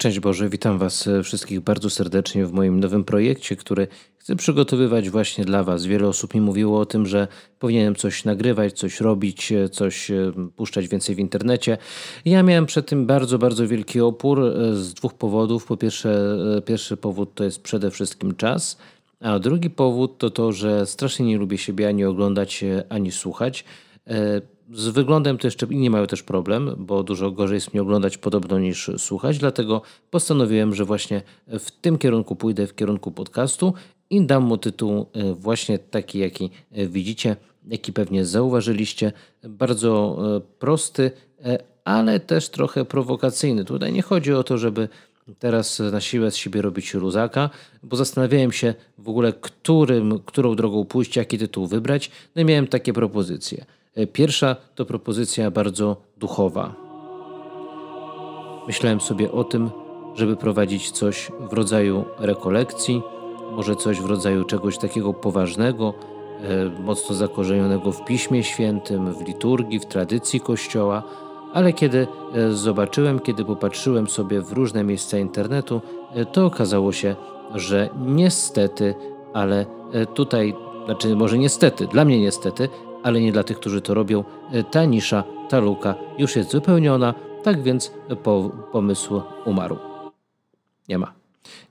Szczęść Boże, witam Was e, wszystkich bardzo serdecznie w moim nowym projekcie, który chcę przygotowywać właśnie dla Was. Wiele osób mi mówiło o tym, że powinienem coś nagrywać, coś robić, e, coś e, puszczać więcej w internecie. Ja miałem przed tym bardzo, bardzo wielki opór z dwóch powodów. Po pierwsze, pierwszy powód to jest przede wszystkim czas, a drugi powód to to, że strasznie nie lubię siebie ani oglądać, ani słuchać. Z wyglądem to jeszcze inni mają też problem, bo dużo gorzej jest mnie oglądać podobno niż słuchać, dlatego postanowiłem, że właśnie w tym kierunku pójdę, w kierunku podcastu i dam mu tytuł e, właśnie taki, jaki e, widzicie, jaki pewnie zauważyliście. Bardzo e, prosty, ale też trochę prowokacyjny. Tutaj nie chodzi o to, żeby teraz na siłę z siebie robić luzaka, bo zastanawiałem się w ogóle, którym, którą drogą pójść, jaki tytuł wybrać. No i miałem takie propozycje. E, pierwsza to propozycja bardzo duchowa. Myślałem sobie o tym, żeby prowadzić coś w rodzaju rekolekcji, może coś w rodzaju czegoś takiego poważnego, e, mocno zakorzenionego w Piśmie Świętym, w liturgii, w tradycji Kościoła, ale kiedy e, zobaczyłem, kiedy popatrzyłem sobie w różne miejsca internetu, to okazało się, że niestety, ale tutaj, znaczy może niestety, dla mnie niestety, ale nie dla tych, którzy to robią. E, ta nisza, ta luka już jest wypełniona, tak więc po, pomysł umarł. Nie ma.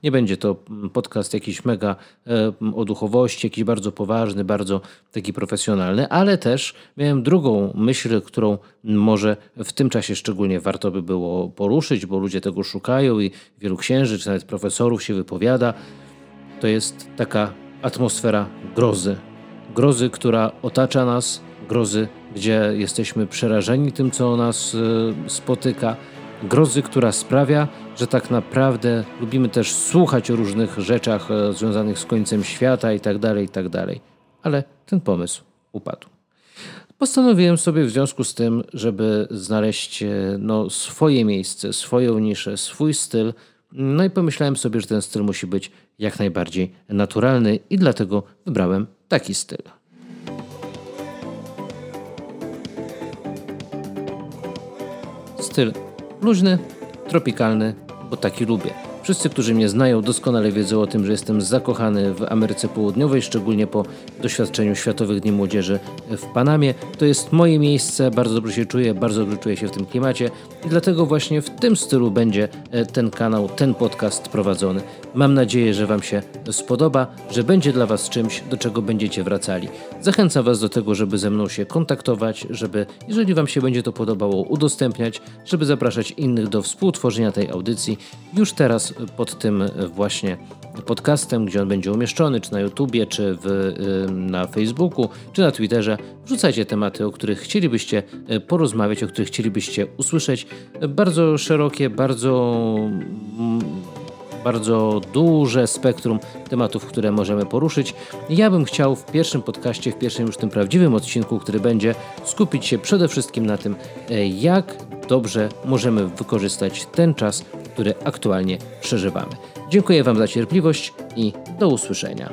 Nie będzie to podcast jakiś mega e, o duchowości, jakiś bardzo poważny, bardzo taki profesjonalny, ale też miałem drugą myśl, którą może w tym czasie szczególnie warto by było poruszyć, bo ludzie tego szukają i wielu księży, czy nawet profesorów się wypowiada. To jest taka atmosfera grozy, grozy, która otacza nas, grozy, gdzie jesteśmy przerażeni tym, co nas e, spotyka, grozy, która sprawia, że tak naprawdę lubimy też słuchać o różnych rzeczach e, związanych z końcem świata itd., tak itd. Tak Ale ten pomysł upadł. Postanowiłem sobie w związku z tym, żeby znaleźć e, no, swoje miejsce, swoją niszę, swój styl. No i pomyślałem sobie, że ten styl musi być jak najbardziej naturalny i dlatego wybrałem taki styl. Styl luźny, tropikalny, bo taki lubię. Wszyscy, którzy mnie znają, doskonale wiedzą o tym, że jestem zakochany w Ameryce Południowej, szczególnie po doświadczeniu Światowych Dni Młodzieży w Panamie. To jest moje miejsce, bardzo dobrze się czuję, bardzo dobrze czuję się w tym klimacie i dlatego właśnie w tym stylu będzie e, ten kanał, ten podcast prowadzony. Mam nadzieję, że Wam się spodoba, że będzie dla Was czymś, do czego będziecie wracali. Zachęcam Was do tego, żeby ze mną się kontaktować, żeby, jeżeli Wam się będzie to podobało, udostępniać, żeby zapraszać innych do współtworzenia tej audycji. Już teraz pod tym właśnie podcastem, gdzie on będzie umieszczony, czy na YouTubie, czy w, na Facebooku, czy na Twitterze. Wrzucajcie tematy, o których chcielibyście e, porozmawiać, o których chcielibyście usłyszeć. Bardzo szerokie, bardzo bardzo duże spektrum tematów, które możemy poruszyć. Ja bym chciał w pierwszym podcaście, w pierwszym już tym prawdziwym odcinku, który będzie, skupić się przede wszystkim na tym, e, jak dobrze możemy wykorzystać ten czas, który aktualnie przeżywamy. Dziękuję Wam za cierpliwość i do usłyszenia.